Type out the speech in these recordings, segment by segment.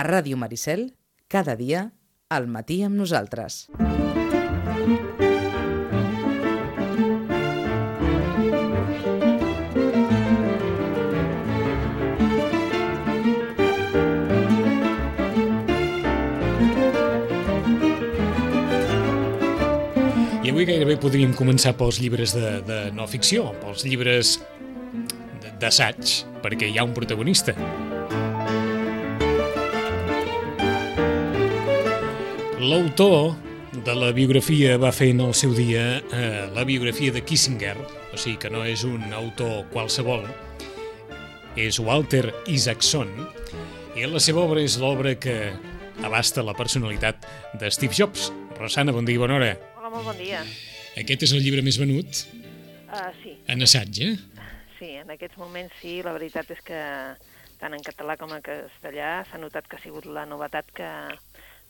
A Ràdio Maricel, cada dia, al matí amb nosaltres. I avui gairebé podríem començar pels llibres de, de no ficció, pels llibres d'assaig, perquè hi ha un protagonista. L'autor de la biografia va fer en el seu dia eh, la biografia de Kissinger, o sigui que no és un autor qualsevol, és Walter Isaacson, i la seva obra és l'obra que abasta la personalitat de Steve Jobs. Rosana, bon dia i bona hora. Hola, molt bon dia. Aquest és el llibre més venut Uh, sí, en assaig, eh? sí, en aquests moments sí, la veritat és que tant en català com en castellà s'ha notat que ha sigut la novetat que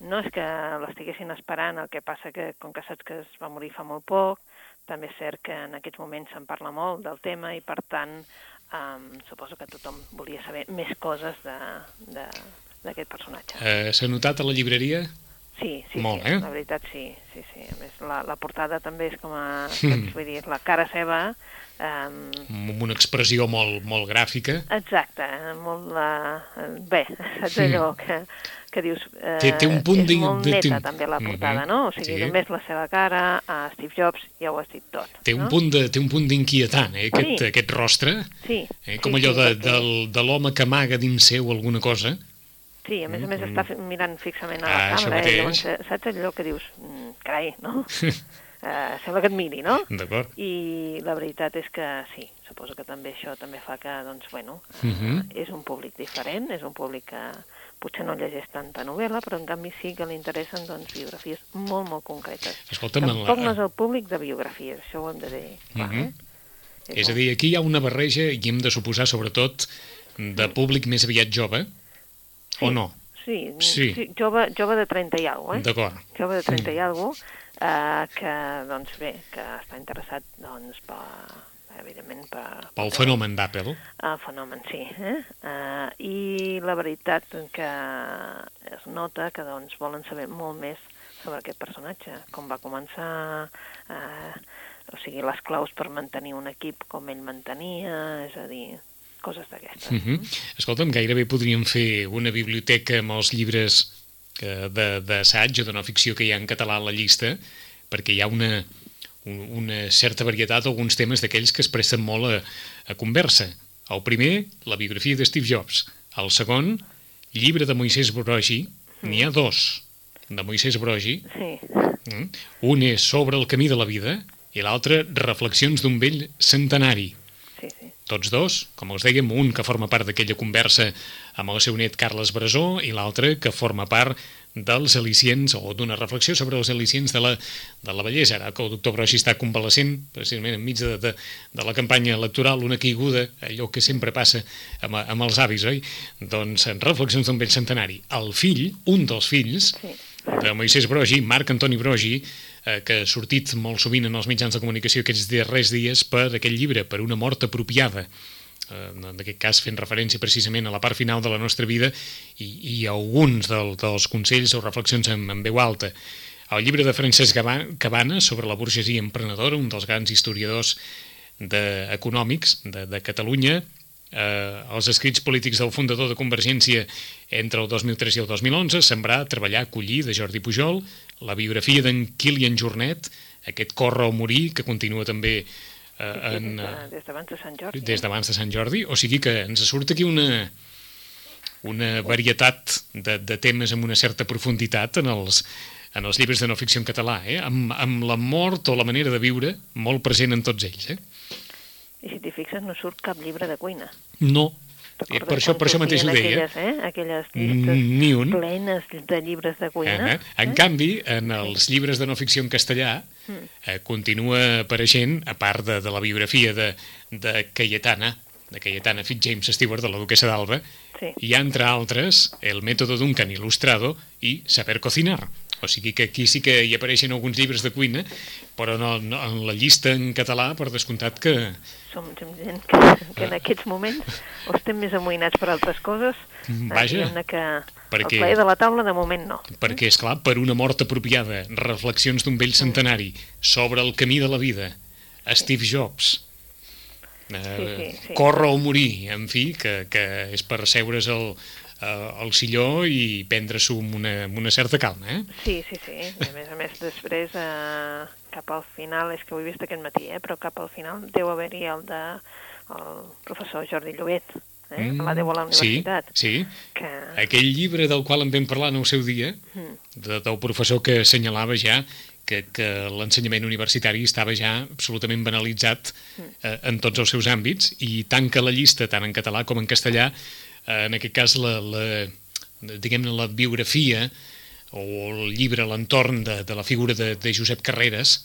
no és que l'estiguessin esperant, el que passa que com que saps que es va morir fa molt poc, també és cert que en aquests moments se'n parla molt del tema i per tant um, suposo que tothom volia saber més coses d'aquest personatge. eh S'ha notat a la llibreria? Sí, sí, Molt, sí, eh? la veritat sí, sí, sí. A més, la, la portada també és com a, Mm. vull dir, la cara seva, um, Amb una expressió molt, molt gràfica. exacte, eh, molt, uh, bé, Mm. allò que, que dius... Eh, Té- té un punt és de- molt de- neta té- també la portada, Mhm, no? O sigui, sí. només la seva cara, a Steve Jobs ja ho has dit tot. Té un no? punt de- té un punt d'inquietant, eh? Aquest, Sí. aquest rostre. Sí, Eh? Com sí, allò sí, de, perquè- del, de l'home que amaga dins seu alguna cosa. Sí, a més a més està fi- mirant fixament a la Ah, càmera, eh? Llavors, eh, saps allò que dius, mm, carai, no? uh, sembla que et miri, no? D'acord. I la veritat és que sí, suposo que també això també fa que, doncs, bueno, uh, Mhm. és un públic diferent, és un públic que potser no llegeix tanta novel·la, però en canvi sí que li interessen, doncs, biografies molt, molt concretes. Escolta'm, Tampoc la- no és el públic de biografies, això ho hem de dir, clar, Mhm. eh? És a dir, aquí hi ha una barreja i hem de suposar, sobretot, de públic més aviat jove, o no? Sí, Sí. sí. jove, jove de 30 i alguna eh? D'acord. jove de 30 i alguna eh, que, doncs bé, que està interessat, doncs, per, evidentment, per... Pel fenomen d'Apple. El fenomen, sí. Eh? Uh, I la veritat que es nota que doncs, volen saber molt més sobre aquest personatge, com va començar, uh, o sigui, les claus per mantenir un equip com ell mantenia, és a dir, coses d'aquestes. Uh -huh. Escolta'm, gairebé podríem fer una biblioteca amb els llibres de- d'assaig o de no ficció que hi ha en català a la llista, perquè hi ha una, un- una certa varietat, alguns temes d'aquells que es presten molt a, a conversa. El primer, la biografia de Steve Jobs. El segon, llibre de Moisès Brogi. N'hi ha dos de Moisès Brogi. Sí, Mm. Un és sobre el camí de la vida i l'altre, reflexions d'un vell centenari. Tots dos, com els dèiem, un que forma part d'aquella conversa amb el seu net Carles Brasó i l'altre que forma part dels al·licients o d'una reflexió sobre els al·licients de la, de la bellesa. Ara que el doctor Broixi està convalescent, precisament enmig de, de, de la campanya electoral, una caiguda, allò que sempre passa amb, amb els avis, oi? Doncs en reflexions d'un vell centenari. El fill, un dels fills, de Moisès Brogi, Marc Antoni Brogi, eh, que ha sortit molt sovint en els mitjans de comunicació aquests darrers dies per aquest llibre, per una mort apropiada eh, en aquest cas fent referència precisament a la part final de la nostra vida i, i a alguns del, dels consells o reflexions en, en veu alta. El llibre de Francesc Cabana sobre la burgesia emprenedora, un dels grans historiadors de, econòmics de, de Catalunya, eh, els escrits polítics del fundador de Convergència entre el 2003 i el 2011, Sembrar, Treballar, Collir, de Jordi Pujol, la biografia d'en Kilian Jornet, aquest Corre o Morir, que continua també eh, en, des, eh, de, des d'abans de Sant Jordi. des d'abans de Sant Jordi, o sigui que ens surt aquí una, una varietat de, de temes amb una certa profunditat en els, en els llibres de no ficció en català, eh? amb, amb la mort o la manera de viure molt present en tots ells. Eh? I si t'hi fixes, no surt cap llibre de cuina. No, eh, per això, per això mateix ho deia. Aquelles, eh? aquelles llistes Ni un. plenes de llibres de cuina. Eh? En canvi, en els llibres de no ficció en castellà eh, continua apareixent, a part de, de la biografia de, de Cayetana, de Cayetana Fitzjames Stewart, de la duquesa d'Alba, Sí. hi ha, entre altres, El método d'un can ilustrado i Saber cocinar. O sigui que aquí sí que hi apareixen alguns llibres de cuina, però no, no, en la llista en català, per descomptat que... Som gent que, que en aquests moments o estem més amoïnats per altres coses, Mm, Vaja, diguem-ne que perquè- el plaer de la taula de moment no. perquè, és clar per una mort apropiada, reflexions d'un vell centenari, sobre el camí de la vida, Steve Jobs, eh, sí, sí. córrer o morir, en fi, que, que és per seure's eh, al silló i prendre-s'ho amb, una, amb una certa calma, eh? Sí, sí, sí. I a més a més, després, eh, cap al final, és que ho he vist aquest matí, eh, però cap al final deu haver-hi el de el professor Jordi Llobet, eh, mm, la deu a la universitat. Sí, sí. Que... Aquell llibre del qual en vam parlar en el seu dia, Mm. de, del professor que assenyalava ja que, que l'ensenyament universitari estava ja absolutament banalitzat eh, en tots els seus àmbits i tanca la llista, tant en català com en castellà, eh, en aquest cas la, la, diguem-ne la biografia o el llibre l'entorn de, de la figura de, de Josep Carreras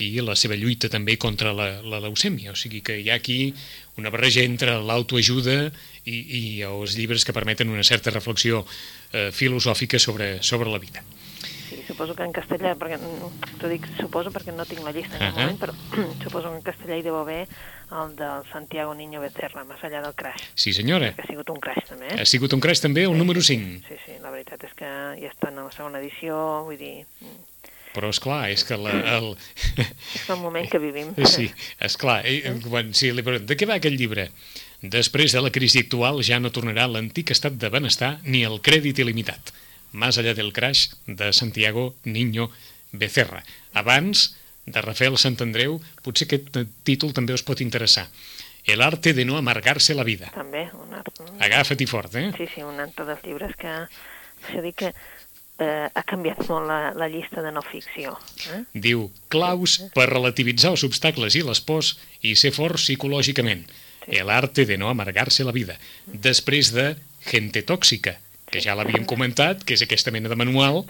i la seva lluita també contra la, la leucèmia. O sigui que hi ha aquí una barreja entre l'autoajuda i, i els llibres que permeten una certa reflexió eh, filosòfica sobre, sobre la vida. Sí, suposo que en castellà, perquè mm, t'ho dic suposo perquè no tinc la llista en uh moment, però suposo que en castellà hi deu haver el del Santiago Niño Becerra, més allà del crash, Sí, senyora. que ha sigut un crash també, eh? Ha sigut un crash també, el número 5. Sí, sí, la veritat és que ja està en la segona edició, vull dir, mm, Però, és clar, és que la, el... és el moment que vivim. Sí, és clar. Quan, sí, li pregunto, de què va aquest llibre? Després de la crisi actual ja no tornarà l'antic estat de benestar ni el crèdit il·limitat. Más allá del crash de Santiago Niño Becerra. Abans de Rafael Santandreu, potser aquest títol també us pot interessar. El arte de no amargar-se la vida. També, un art... Agafa't-hi fort, eh? Sí, sí, un altre dels llibres que... Això dic que eh, ha canviat molt la, la llista de no ficció. Eh? Diu, claus per relativitzar els obstacles i les pors i ser fort psicològicament. El arte de no amargar-se la vida. Després de Gente tòxica, que ja l'havíem comentat, que és aquesta mena de manual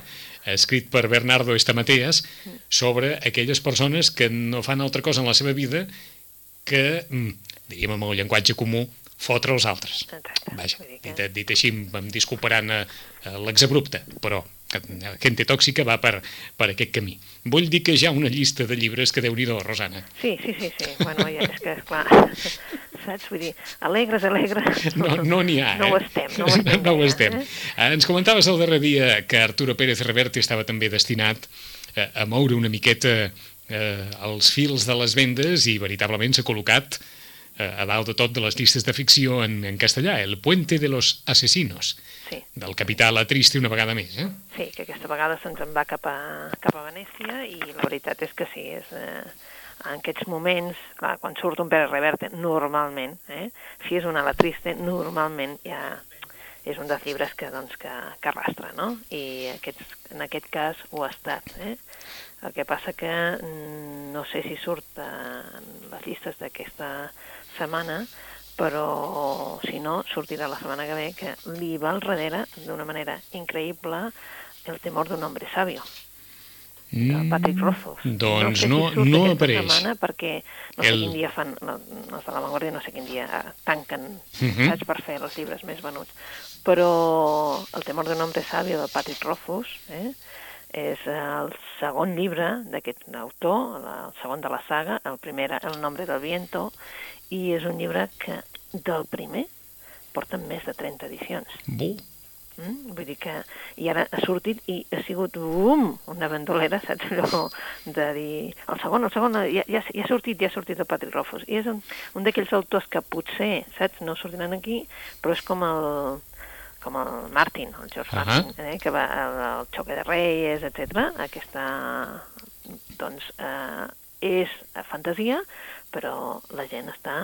escrit per Bernardo Estamateas sobre aquelles persones que no fan altra cosa en la seva vida que, mm, diríem amb el llenguatge comú, fotre els altres. Vaja, dit, dit així, em disculparan eh, eh, l'exabrupte, però eh, Gente tòxica va per, per aquest camí. Vull dir que hi ha una llista de llibres que déu nhi Rosana. Sí, sí, sí, sí. Bueno, ja és que, esclar, saps? Vull dir, alegres, alegres... No no n'hi ha, No eh? ho estem, no ho estem. no ho gaire, estem. Eh? Eh, Ens comentaves el darrer dia que Arturo Pérez Reverte estava també destinat eh, a moure una miqueta eh, els fils de les vendes i veritablement s'ha col·locat eh, a dalt de tot de les llistes de ficció en, en castellà, El puente de los asesinos, Sí, del capità La Triste una vegada més. Eh? sí, que aquesta vegada se'ns en va cap a, cap a Venècia i la veritat és que sí, és, eh, en aquests moments, clar, quan surt un Pere Reverte, normalment, eh, si és una la triste, normalment ja és un dels llibres que, doncs, que, que arrastra, no? I aquests, en aquest cas ho ha estat, eh? El que passa que mm, no sé si surt en les llistes d'aquesta setmana, però si no, sortirà la setmana que ve, que li va al darrere d'una manera increïble el temor d'un hombre sabio, del Patrick Rothfuss. Doncs sé no, si no apareix. setmana perquè no sé El- quin dia fan, no, els de la Vanguardia no sé quin dia eh, tanquen, Mhm. saps, per fer els llibres més venuts. Però El temor d'un hombre sabio de Patrick Rothfuss, eh, és el segon llibre d'aquest autor, el segon de la saga, el primer era El nombre del viento, i és un llibre que del primer porten més de 30 edicions. Bu. Mm? Vull dir que... I ara ha sortit i ha sigut bum, una bandolera, saps allò de dir... El segon, el segon, ja, ja, ja ha sortit, ja ha sortit el Patrick Rothfuss. I és un, un d'aquells autors que potser, saps, no sortiran aquí, però és com el com el Martin, el George Ahà. Martin, eh, que va el Xoque de Reyes, etc. Aquesta, doncs, eh, és fantasia, però la gent està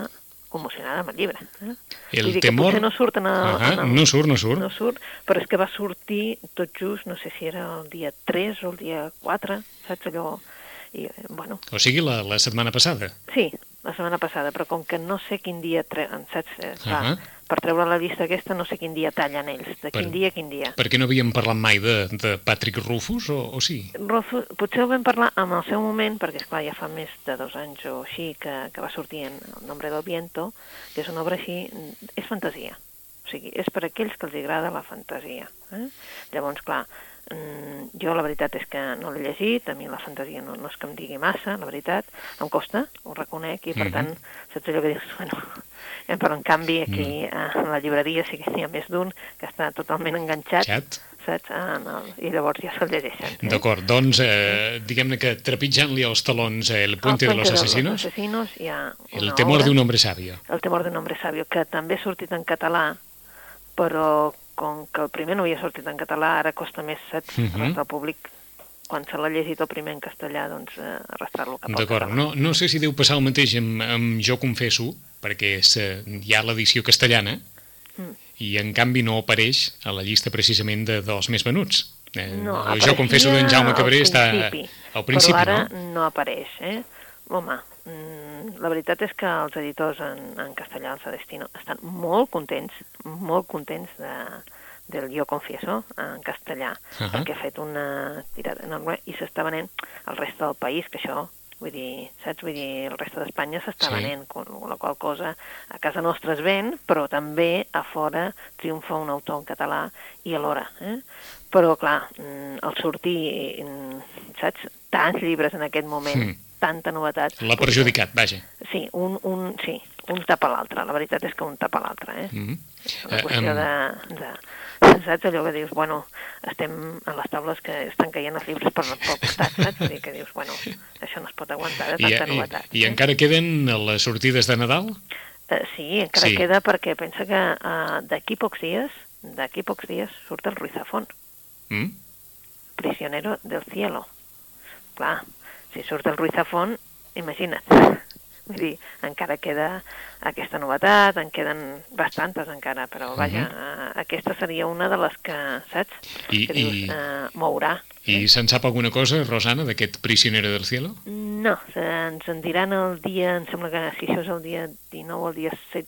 commocionada amb el llibre. Eh? El Vull dir que temor... potser no surt en el, Ahà, en el, no surt, no surt. no surt, però és que va sortir tot just, no sé si era el dia 3 o el dia 4, saps allò? I, bueno, O sigui, la, la setmana passada. sí, la setmana passada, però com que no sé quin dia, tre... saps? Eh, clar, Ahà. Per treure la llista aquesta no sé quin dia tallen ells, de Per- quin dia a quin dia. Per què no havíem parlat mai de, de Patrick Rufus, o, o sí? Rothfuss, potser ho vam parlar en el seu moment, perquè esclar, ja fa més de dos anys o així que, que va sortir en El nombre del viento, que és una obra així, és fantasia. O sigui, és per aquells que els agrada la fantasia. Eh? Llavors, clar, mm, jo la veritat és que no l'he llegit, a mi la fantasia no, no és que em digui massa, la veritat, em costa, ho reconec, i per Mhm. tant, saps allò que dius, bueno, eh, però en canvi aquí Mm. a la llibreria sí que n'hi ha més d'un que està totalment enganxat, Xat? saps? En el, I llavors ja se'l llegeixen. Eh? D'acord, doncs eh, diguem-ne que trepitjant-li els talons eh, El puente El de los asesinos, asesinos hi ha El temor obra, de un hombre sabio. El temor d'un hombre sabio, que també ha sortit en català, però com que el primer no havia sortit en català, ara costa més, saps, Mhm. arrastrar el públic, quan se l'ha llegit el primer en castellà, doncs eh, arrastrar-lo cap al D'acord, català. no, no sé si deu passar el mateix amb, amb Jo confesso, perquè és, eh, hi ha l'edició castellana, Mm. i en canvi no apareix a la llista precisament de dels més venuts. Eh, No, Jo confesso d'en Jaume al Cabré està al principi, però ara no? no apareix, eh? Home, mm, la veritat és que els editors en, en castellà, els de Destino, estan molt contents, molt contents de, del Jo Confieso en castellà, Ahà. perquè ha fet una tirada enorme i s'està venent al reste del país, que això Vull dir, saps? Vull dir, el reste d'Espanya s'està Sí. venent, con la qual cosa a casa nostra es ven, però també a fora triomfa un autor en català i alhora. Eh? Però, clar, mm, al sortir, mm, saps? Tants llibres en aquest moment, Mm. tanta novetat... L'ha perjudicat, vaja. Sí, un, un, sí, un tapa l'altre. La veritat és que un tapa l'altre, eh? Mm És una Eh, qüestió em- de, de... Saps allò que dius, bueno, estem a les taules que estan caient els llibres per, pel costat, saps? Vull dir que dius, bueno, això no es pot aguantar de I, tanta i, novetat. I encara queden les sortides de Nadal? Eh, sí, encara Sí. queda perquè pensa que uh, d'aquí pocs dies, d'aquí pocs dies surt el Ruiz Zafón, Mm? prisionero del cielo. Clar, si surt el Ruiz Zafón, imagina't. Vull dir, encara queda aquesta novetat, en queden bastantes encara, però vaja, uh aquesta seria una de les que, saps? I- que dius, i- uh, mourà. I se'n sap alguna cosa, Rosana, d'aquest prisionero del cielo? No, se- ens en diran el dia, em sembla que si això és el dia 19 o el dia 16,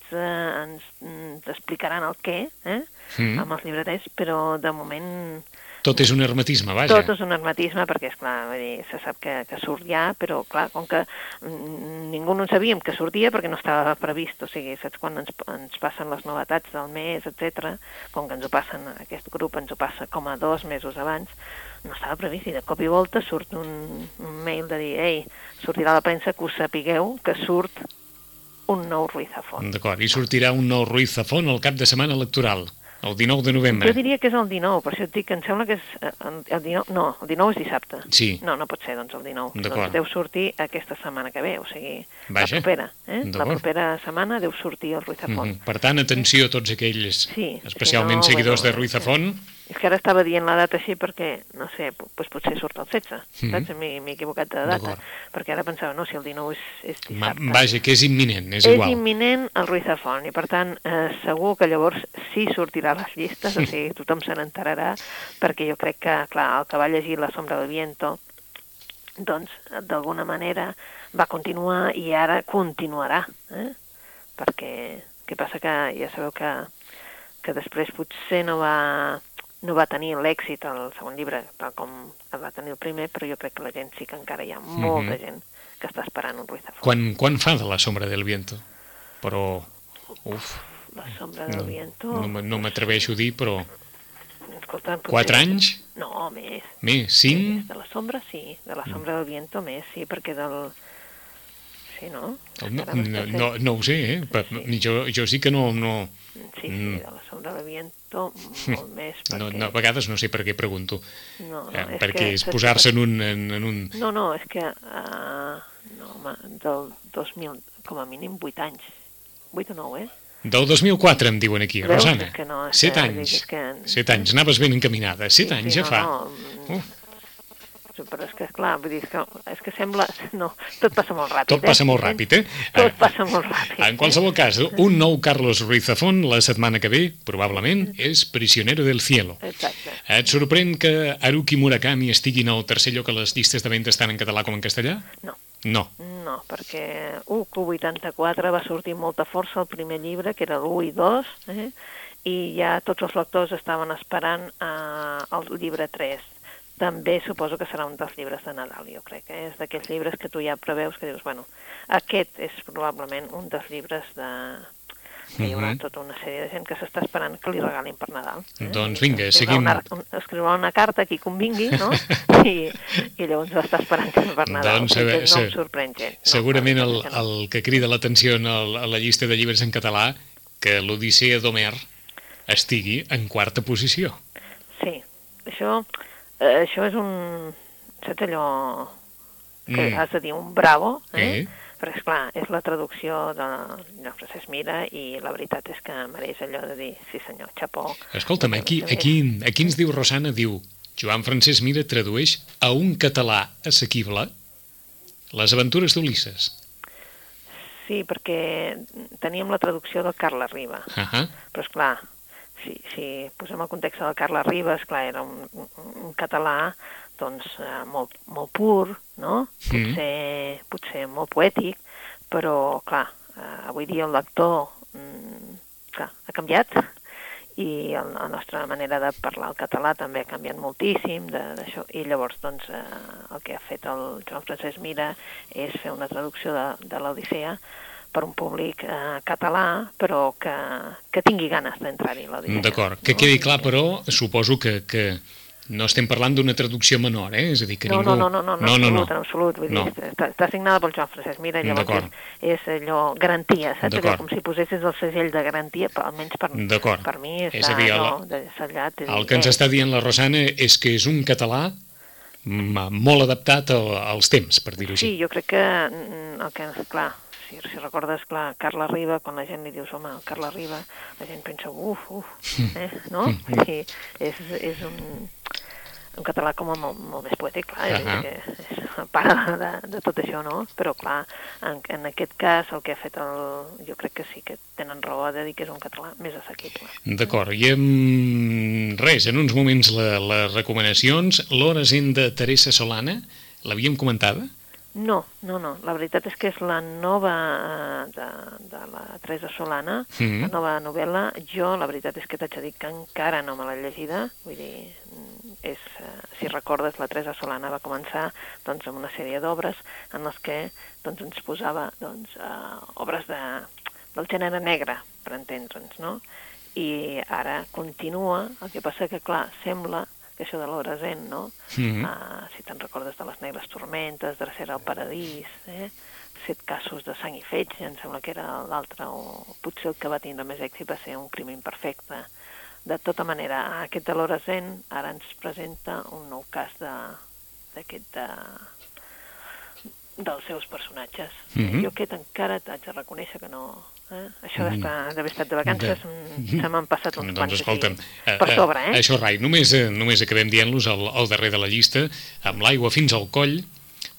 ens, ens explicaran el què, eh? Mm. amb els llibreters, però de moment Tot és un hermetisme, vaja. tot és un hermetisme, perquè, és clar, vull dir, se sap que, que surt ja, però, clar, com que ningú no en sabíem que sortia perquè no estava previst, o sigui, saps quan ens, ens passen les novetats del mes, etc. com que ens ho passen, aquest grup ens ho passa com a dos mesos abans, no estava previst, i de cop i volta surt un, un mail de dir, ei, sortirà a la premsa que us sapigueu que surt un nou Ruiz Zafón. D'acord, i sortirà un nou Ruiz Zafón al cap de setmana electoral, el 19 de novembre. Jo diria que és el 19, per això et dic que em sembla que és eh, el 19, no, el 19 és dissabte. Sí. No, no pot ser, doncs, el 19. D'acord. Doncs deu sortir aquesta setmana que ve, o sigui, Vaja. la propera. Eh? La propera setmana deu sortir el Ruiz Zafón. Mhm. Per tant, atenció a tots aquells, Sí, especialment si no, seguidors bueno, de Ruiz Zafón. És que ara estava dient la data així perquè, no sé, p- doncs potser surt el 16, Mhm. saps? M'he equivocat de data. Perquè ara pensava, no, si el 19 és, és Ma, dissabte. vaja, que és imminent, és, és igual. imminent el Ruiz Zafón i per tant eh, segur que llavors sí sortirà a les llistes, o sigui, tothom se n'enterarà perquè jo crec que, clar, el que va llegir La sombra del viento doncs d'alguna manera va continuar i ara continuarà, eh? perquè què passa que ja sabeu que, que després potser no va, no va tenir l'èxit el segon llibre tal com el va tenir el primer, però jo crec que la gent sí que encara hi ha molta Mhm. gent que està esperant un Ruiz Zafón. Quan, quan fa de la sombra del viento? Però, uf, La sombra del no, viento... no, no m'atreveixo a dir, però Escolta, potser- quatre anys? No, més. Més? Cinc? Més. De la sombra, sí. De la sombra del viento, més, sí, perquè del... Sí, no? No, no, no, no ho sé, eh? Sí. jo, jo sí que no... no Sí, sí, Mm. de la sombra del viento, molt més, perquè... no, no, a vegades no sé per què pregunto. no, no, Eh, és perquè que és posar-se en un, en, en un... No, no, és que... Uh, no, home, del 2000, com a mínim 8 anys. 8 o 9, eh? Del 2004 em diuen aquí, Veus? Rosana. És que no, és Set que- anys. que- Set anys, anaves ben encaminada. Set Sí, anys sí, ja no, fa. No, mm, Però és que, esclar, vull dir, és que, és que sembla... No, tot passa molt ràpid, Tot passa eh? molt ràpid, eh? Tot Eh, passa molt ràpid. En qualsevol cas, un nou Carlos Ruiz Zafón la setmana que ve, probablement, és Prisionero del Cielo. Exacte. Et sorprèn que Haruki Murakami estigui en el tercer lloc a les llistes de venda tant en català com en castellà? No, No. no, perquè uh, Q84 va sortir molta força el primer llibre, que era l'1 i 2, eh? i ja tots els lectors estaven esperant eh, el llibre 3. També suposo que serà un dels llibres de Nadal, jo crec. Eh? És d'aquells llibres que tu ja preveus que dius, bueno, aquest és probablement un dels llibres de, que hi haurà Mhm. tota una sèrie de gent que s'està esperant que li regalin per Nadal. Doncs I vinga, escriurà seguim. Una, un- escriurà una carta a qui convingui, no? I, i llavors va estar esperant per Nadal. Doncs, que eh, no se- sorprèn gent. No, Segurament el, que el que crida l'atenció a la llista de llibres en català que l'Odissea d'Homer estigui en quarta posició. Sí, això, eh, això és un... Saps allò que Mm. has de dir un bravo, eh? Eh? Perquè, esclar, és la traducció de, de Francesc Mira i la veritat és que mereix allò de dir, sí senyor, xapó. Escolta'm, aquí, aquí, aquí ens diu Rosana, diu Joan Francesc Mira tradueix a un català assequible les aventures d'Ulisses. Sí, perquè teníem la traducció del Carles Riba, Uh -huh. però és clar, si, si posem el context del Carles Riba, és clar, era un, un, català doncs, eh, molt, molt pur, no? Mm. Potser, potser molt poètic, però, clar, eh, avui dia el lector mm, clar, ha canviat i el, la nostra manera de parlar el català també ha canviat moltíssim de- d'això i llavors doncs eh, el que ha fet el Joan Francesc Mira és fer una traducció de, de l'Odissea per un públic eh, català però que, que tingui ganes d'entrar-hi. D'acord. Que no? quedi clar, però, suposo que, que no estem parlant d'una traducció menor, eh? És a dir, que No, ningú... no, no, no, no, no, no, en no. absolut, en absolut. Vull No. dir, està, està signada pel Joan Francesc Mira, llavors D'acord. és, és allò, garantia, saps? Allò com si posessis el segell de garantia, però almenys per, per mi està És a dir, el- allò de sellat. és El que ens eh, està dient la Rosana és que és un català mm, molt adaptat al- als temps, per dir-ho Sí, així. jo crec que mm, el que, clar, si, si recordes, clar, Carla Riba, quan la gent li dius, home, Carla Riba, la gent pensa, uf, uf, eh, no? I és, és un, un català com a molt, molt més poètic, clar, és, Ahà. que és el pare de, de tot això, no? Però, clar, en, en aquest cas, el que ha fet el... Jo crec que sí que tenen raó de dir que és un català més assequible. D'acord, i en res, en uns moments la, les recomanacions. L'hora zen de Teresa Solana, l'havíem comentada? No, no, no. La veritat és que és la nova eh, de, de la Teresa Solana, Mhm. la nova novel·la. Jo, la veritat és que t'haig de dir que encara no me l'he llegida. Vull dir, mm, és, eh, si recordes, la Teresa Solana va començar doncs, amb una sèrie d'obres en les que doncs, ens posava doncs, eh, obres de, del gènere negre, per entendre'ns, no? I ara continua, el que passa que, clar, sembla que això de l'hora zen, no? Mhm. Ah, si te'n recordes de les negres tormentes, Dracera al paradís, eh? set casos de sang i fetge, em sembla que era l'altre, o potser el que va tindre més èxit va ser un crim imperfecte. De tota manera, aquest de l'hora zen ara ens presenta un nou cas de d'aquest de, dels seus personatges. Mhm. Jo aquest encara t'haig de reconèixer que no... Eh? Això d'haver estat de vacances, mm, se m'han passat uns doncs quants escolta'm, així per sobre, eh? això rai, només, eh, només acabem dient-los al, al darrer de la llista, amb l'aigua fins al coll,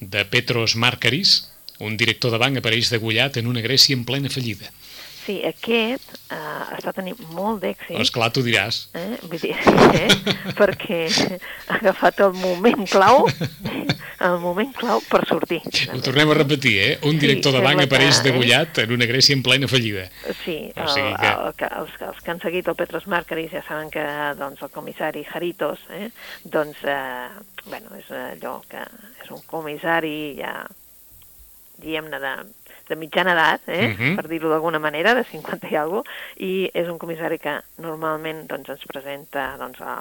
de Petros Markaris, un director de banc apareix degullat en una Grècia en plena fallida. Sí, aquest eh, està tenint molt d'èxit. Sí. Esclar, tu diràs. Eh? Vull dir, eh? perquè ha agafat el moment clau, el moment clau per sortir. Ho tornem a repetir, eh? Un Sí, director de banc sembla que, apareix eh? degullat en una Grècia en plena fallida. Sí, O el, sigui que... que- El, que, els, els que han seguit el Petros Marcaris ja saben que doncs, el comissari Jaritos eh, doncs, eh, bueno, és allò que és un comissari ja diguem-ne de, de mitjana edat, eh, Mhm. per dir-ho d'alguna manera, de 50 i alguna cosa, i és un comissari que normalment doncs, ens presenta doncs, a,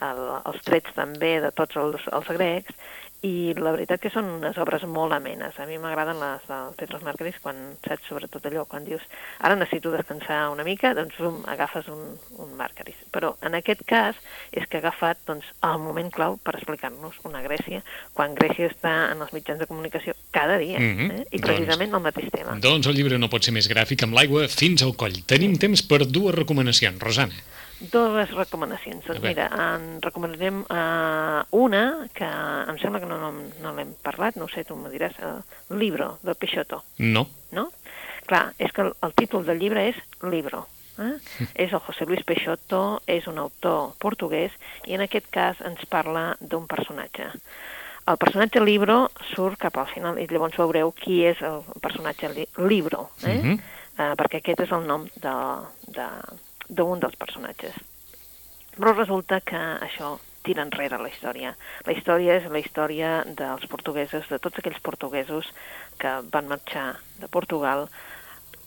el, els trets també de tots els, els grecs i la veritat que són unes obres molt amenes. A mi m'agraden les del Petros Marcaris quan saps sobretot allò, quan dius ara necessito descansar una mica, doncs bum, agafes un, un Marcaris. Però en aquest cas és que ha agafat doncs, el moment clau per explicar-nos una Grècia, quan Grècia està en els mitjans de comunicació cada dia, Mhm. eh? i Doncs- precisament el mateix tema. Doncs el llibre no pot ser més gràfic amb l'aigua fins al coll. Tenim temps per dues recomanacions. Rosana. Dues recomanacions. Doncs mira, en recomanarem uh, una que em sembla que no, no, no l'hem parlat, no sé, tu m'ho diràs, uh, Libro, del Peixoto, No. no? Clar, és que el, el títol del llibre és Libro. Eh? és el José Luis Peixoto, és un autor portuguès i en aquest cas ens parla d'un personatge. El personatge Libro surt cap al final i llavors veureu qui és el personatge li Libro, eh? Mhm. eh, perquè aquest és el nom d'un de, d'un dels personatges. Però resulta que això tira enrere la història. La història és la història dels portuguesos, de tots aquells portuguesos que van marxar de Portugal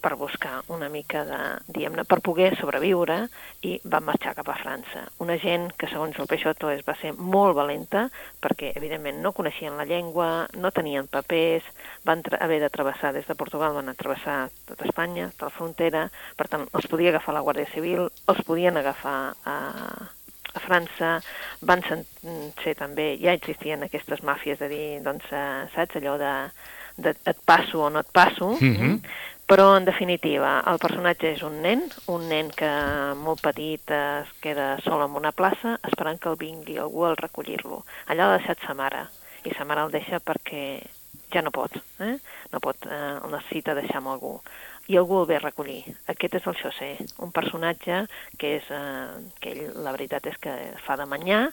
per buscar una mica de, diguem-ne, per poder sobreviure i van marxar cap a França. Una gent que, segons el Peixoto, es va ser molt valenta perquè, evidentment, no coneixien la llengua, no tenien papers, van haver de travessar des de Portugal, van travessar tot Espanya, tota la frontera, per tant, els podia agafar la Guàrdia Civil, els podien agafar a, a França, van ser també, ja existien aquestes màfies de dir, doncs, eh, saps, allò de, de et passo o no et passo, mm -hmm. Però en definitiva el personatge és un nen, un nen que molt petit es queda sol en una plaça esperant que el vingui algú al recollir-lo. Allà l'ha deixat sa mare, i sa mare el deixa perquè ja no pot, eh? no pot, eh, el necessita deixar amb algú i algú el ve a recollir. Aquest és el José, un personatge que és, eh, que ell, la veritat és que fa de manyà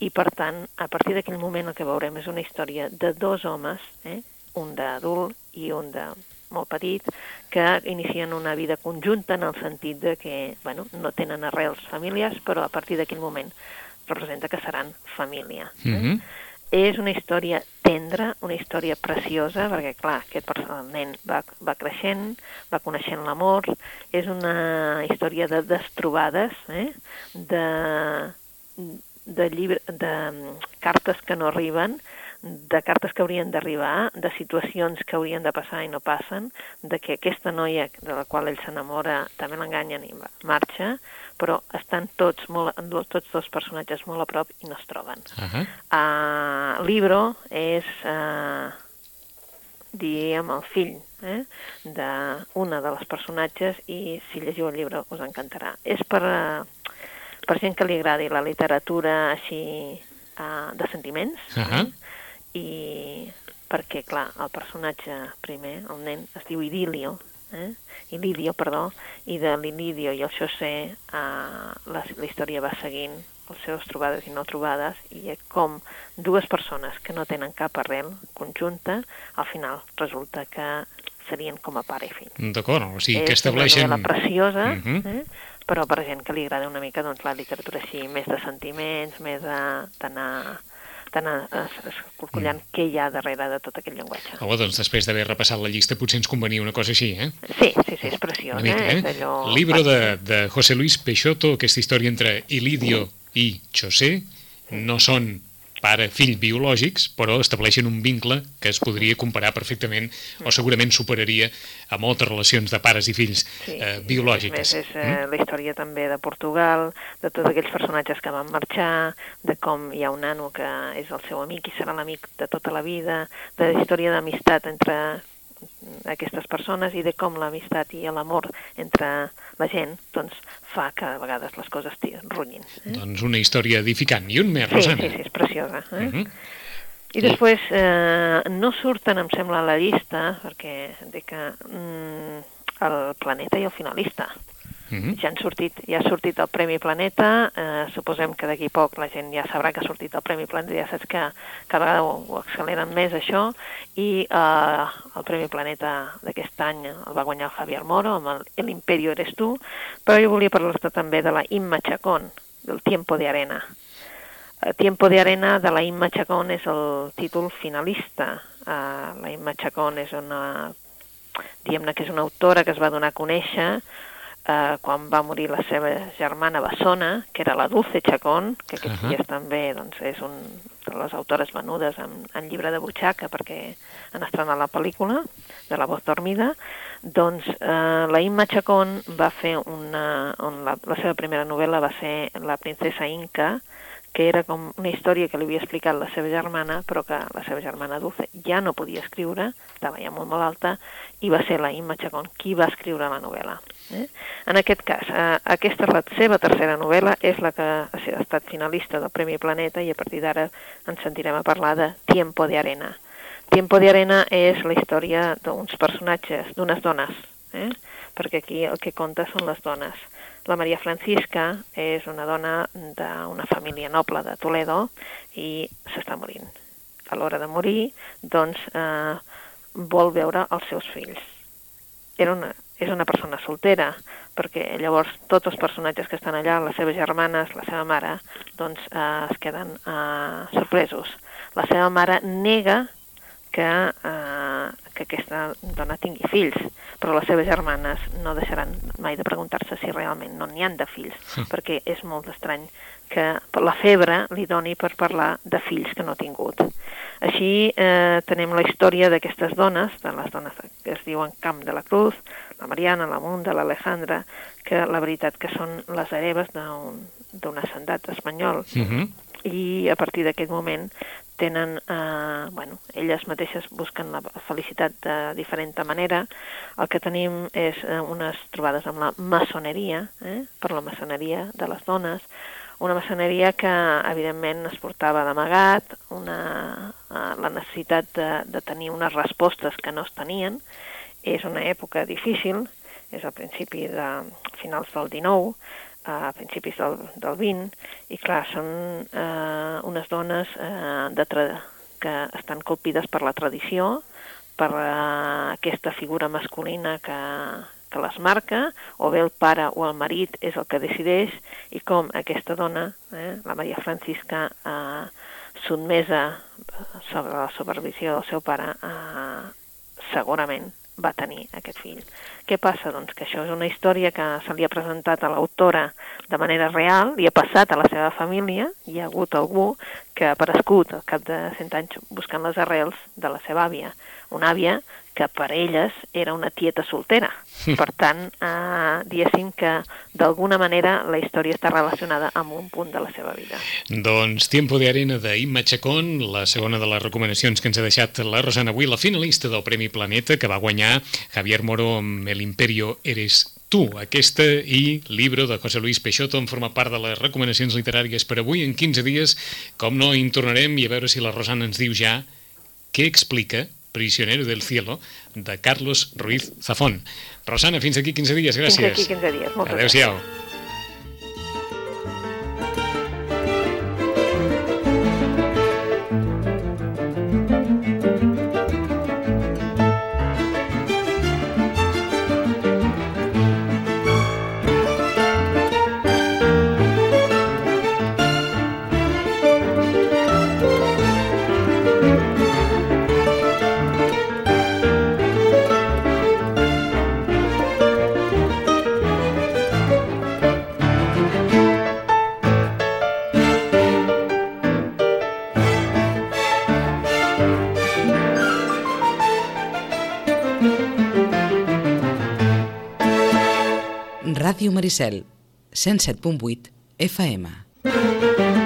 i per tant, a partir d'aquell moment el que veurem és una història de dos homes, eh, un d'adult i un de molt petit, que inicien una vida conjunta en el sentit de que bueno, no tenen arrels familiars, però a partir d'aquell moment representa que seran família. Eh? Mm -hmm. És una història tendra, una història preciosa, perquè, clar, aquest nen va, va creixent, va coneixent l'amor, és una història de destrobades, eh? de, de, llibre, de mm, cartes que no arriben, de cartes que haurien d'arribar, de situacions que haurien de passar i no passen, de que aquesta noia de la qual ell s'enamora també l'enganyen i marxa, però estan tots, molt, tots dos personatges molt a prop i no es troben. Uh -huh. uh, Libro és, uh, diríem, el fill eh, d'una de les personatges i si llegiu el llibre us encantarà. És per, uh, per gent que li agradi la literatura així uh, de sentiments, uh -huh. eh? I perquè, clar, el personatge primer, el nen, es diu Idilio, eh? Ilidio, perdó, i de l'Ilidio i el José eh, la, la història va seguint les seves trobades i no trobades i com dues persones que no tenen cap arrel conjunta, al final resulta que serien com a pare i fill. D'acord, o sigui que estableixen... És una preciosa, uh -huh. eh? però per gent que li agrada una mica doncs, la literatura així, més de sentiments, més d'anar estan escorcollant mm. què hi ha darrere de tot aquest llenguatge. Oh, doncs després d'haver repassat la llista potser ens convenia una cosa així, eh? Sí, sí, sí, és preciós, mica, eh? eh? allò... Libro de, de José Luis Peixoto, aquesta història entre Ilidio i José, no són pare-fill biològics, però estableixen un vincle que es podria comparar perfectament o segurament superaria a moltes relacions de pares i fills sí, eh, biològiques. És, és eh, mm? la història també de Portugal, de tots aquells personatges que van marxar, de com hi ha un nano que és el seu amic i serà l'amic de tota la vida, de la història d'amistat entre aquestes persones i de com l'amistat i l'amor entre la gent doncs, fa que a vegades les coses runyin. Eh? Doncs una història edificant. I un més, sí, Rosana. Sí, sí, és preciosa. Eh? Uh -huh. I després eh, no surten, em sembla, a la llista, perquè de que mm, el planeta i el finalista. Uh -huh. Ja han sortit, ja ha sortit el Premi Planeta, eh, suposem que d'aquí poc la gent ja sabrà que ha sortit el Premi Planeta, ja saps que cada vegada ho, ho acceleren més això, i eh, el Premi Planeta d'aquest any el va guanyar el Javier Moro amb el Imperio eres tu, però jo volia parlar-te també de la Imma Chacón, del Tiempo de Arena. El Tiempo de Arena de la Imma Chacón és el títol finalista. Uh, la Imma Chacón és una, diguem-ne que és una autora que es va donar a conèixer eh, quan va morir la seva germana Bessona, que era la Dulce Chacón, que aquests uh -huh. dies també doncs, és un de les autores venudes en, en llibre de butxaca perquè han estrenat la pel·lícula de La voz dormida, doncs eh, la Imma Chacón va fer una... On la, la seva primera novel·la va ser La princesa Inca, que era com una història que li havia explicat la seva germana, però que la seva germana Dulce ja no podia escriure, estava ja molt malalta, i va ser la Imma Chacón qui va escriure la novel·la. Eh? En aquest cas, eh, aquesta la seva tercera novel·la és la que ha estat finalista del Premi Planeta i a partir d'ara ens sentirem a parlar de Tiempo de Arena. Tiempo de Arena és la història d'uns personatges, d'unes dones, eh? perquè aquí el que conta són les dones. La Maria Francisca és una dona d'una família noble de Toledo i s'està morint. A l'hora de morir, doncs, eh, vol veure els seus fills. Era una, és una persona soltera, perquè llavors tots els personatges que estan allà, les seves germanes, la seva mare, doncs eh, es queden eh, sorpresos. La seva mare nega que, eh, que aquesta dona tingui fills, però les seves germanes no deixaran mai de preguntar-se si realment no n'hi han de fills, mm. perquè és molt estrany que la febre li doni per parlar de fills que no ha tingut. Així eh, tenem la història d'aquestes dones, de les dones que es diuen Camp de la Cruz, la Mariana, la Munda, l'Alejandra, que la veritat que són les hereves d'un ascendat espanyol. Uh mhm. -huh. I a partir d'aquest moment tenen, eh, bueno, elles mateixes busquen la felicitat de diferent manera. El que tenim és eh, unes trobades amb la maçoneria, eh, per la maçoneria de les dones, una maçoneria que evidentment es portava d'amagat, una, uh, la necessitat de, de tenir unes respostes que no es tenien, és una època difícil, és al principi de finals del 19, a principis del, del 20, i clar, són eh, unes dones eh, de que estan colpides per la tradició, per eh, aquesta figura masculina que, que les marca, o bé el pare o el marit és el que decideix, i com aquesta dona, eh, la Maria Francisca, eh, sotmesa sobre la supervisió del seu pare, eh, segurament va tenir aquest fill. Què passa? Doncs que això és una història que se li ha presentat a l'autora de manera real, li ha passat a la seva família, hi ha hagut algú que ha aparegut al cap de 100 anys buscant les arrels de la seva àvia, una àvia que per elles era una tieta soltera. Per tant, eh, diguéssim que d'alguna manera la història està relacionada amb un punt de la seva vida. Doncs Tiempo de Arena d'Imma Chacón, la segona de les recomanacions que ens ha deixat la Rosana avui, la finalista del Premi Planeta, que va guanyar Javier Moro amb El Imperio Eres tu, aquesta i Libro de José Luis Peixoto en forma part de les recomanacions literàries per avui en 15 dies, com no hi tornarem i a veure si la Rosana ens diu ja què explica Prisionero del Cielo, de Carlos Ruiz Zafón. Rosana, fins aquí 15 dies, gràcies. Fins aquí 15 dies, moltes Adéu-siau. Ràdio Maricel, 107.8 FM.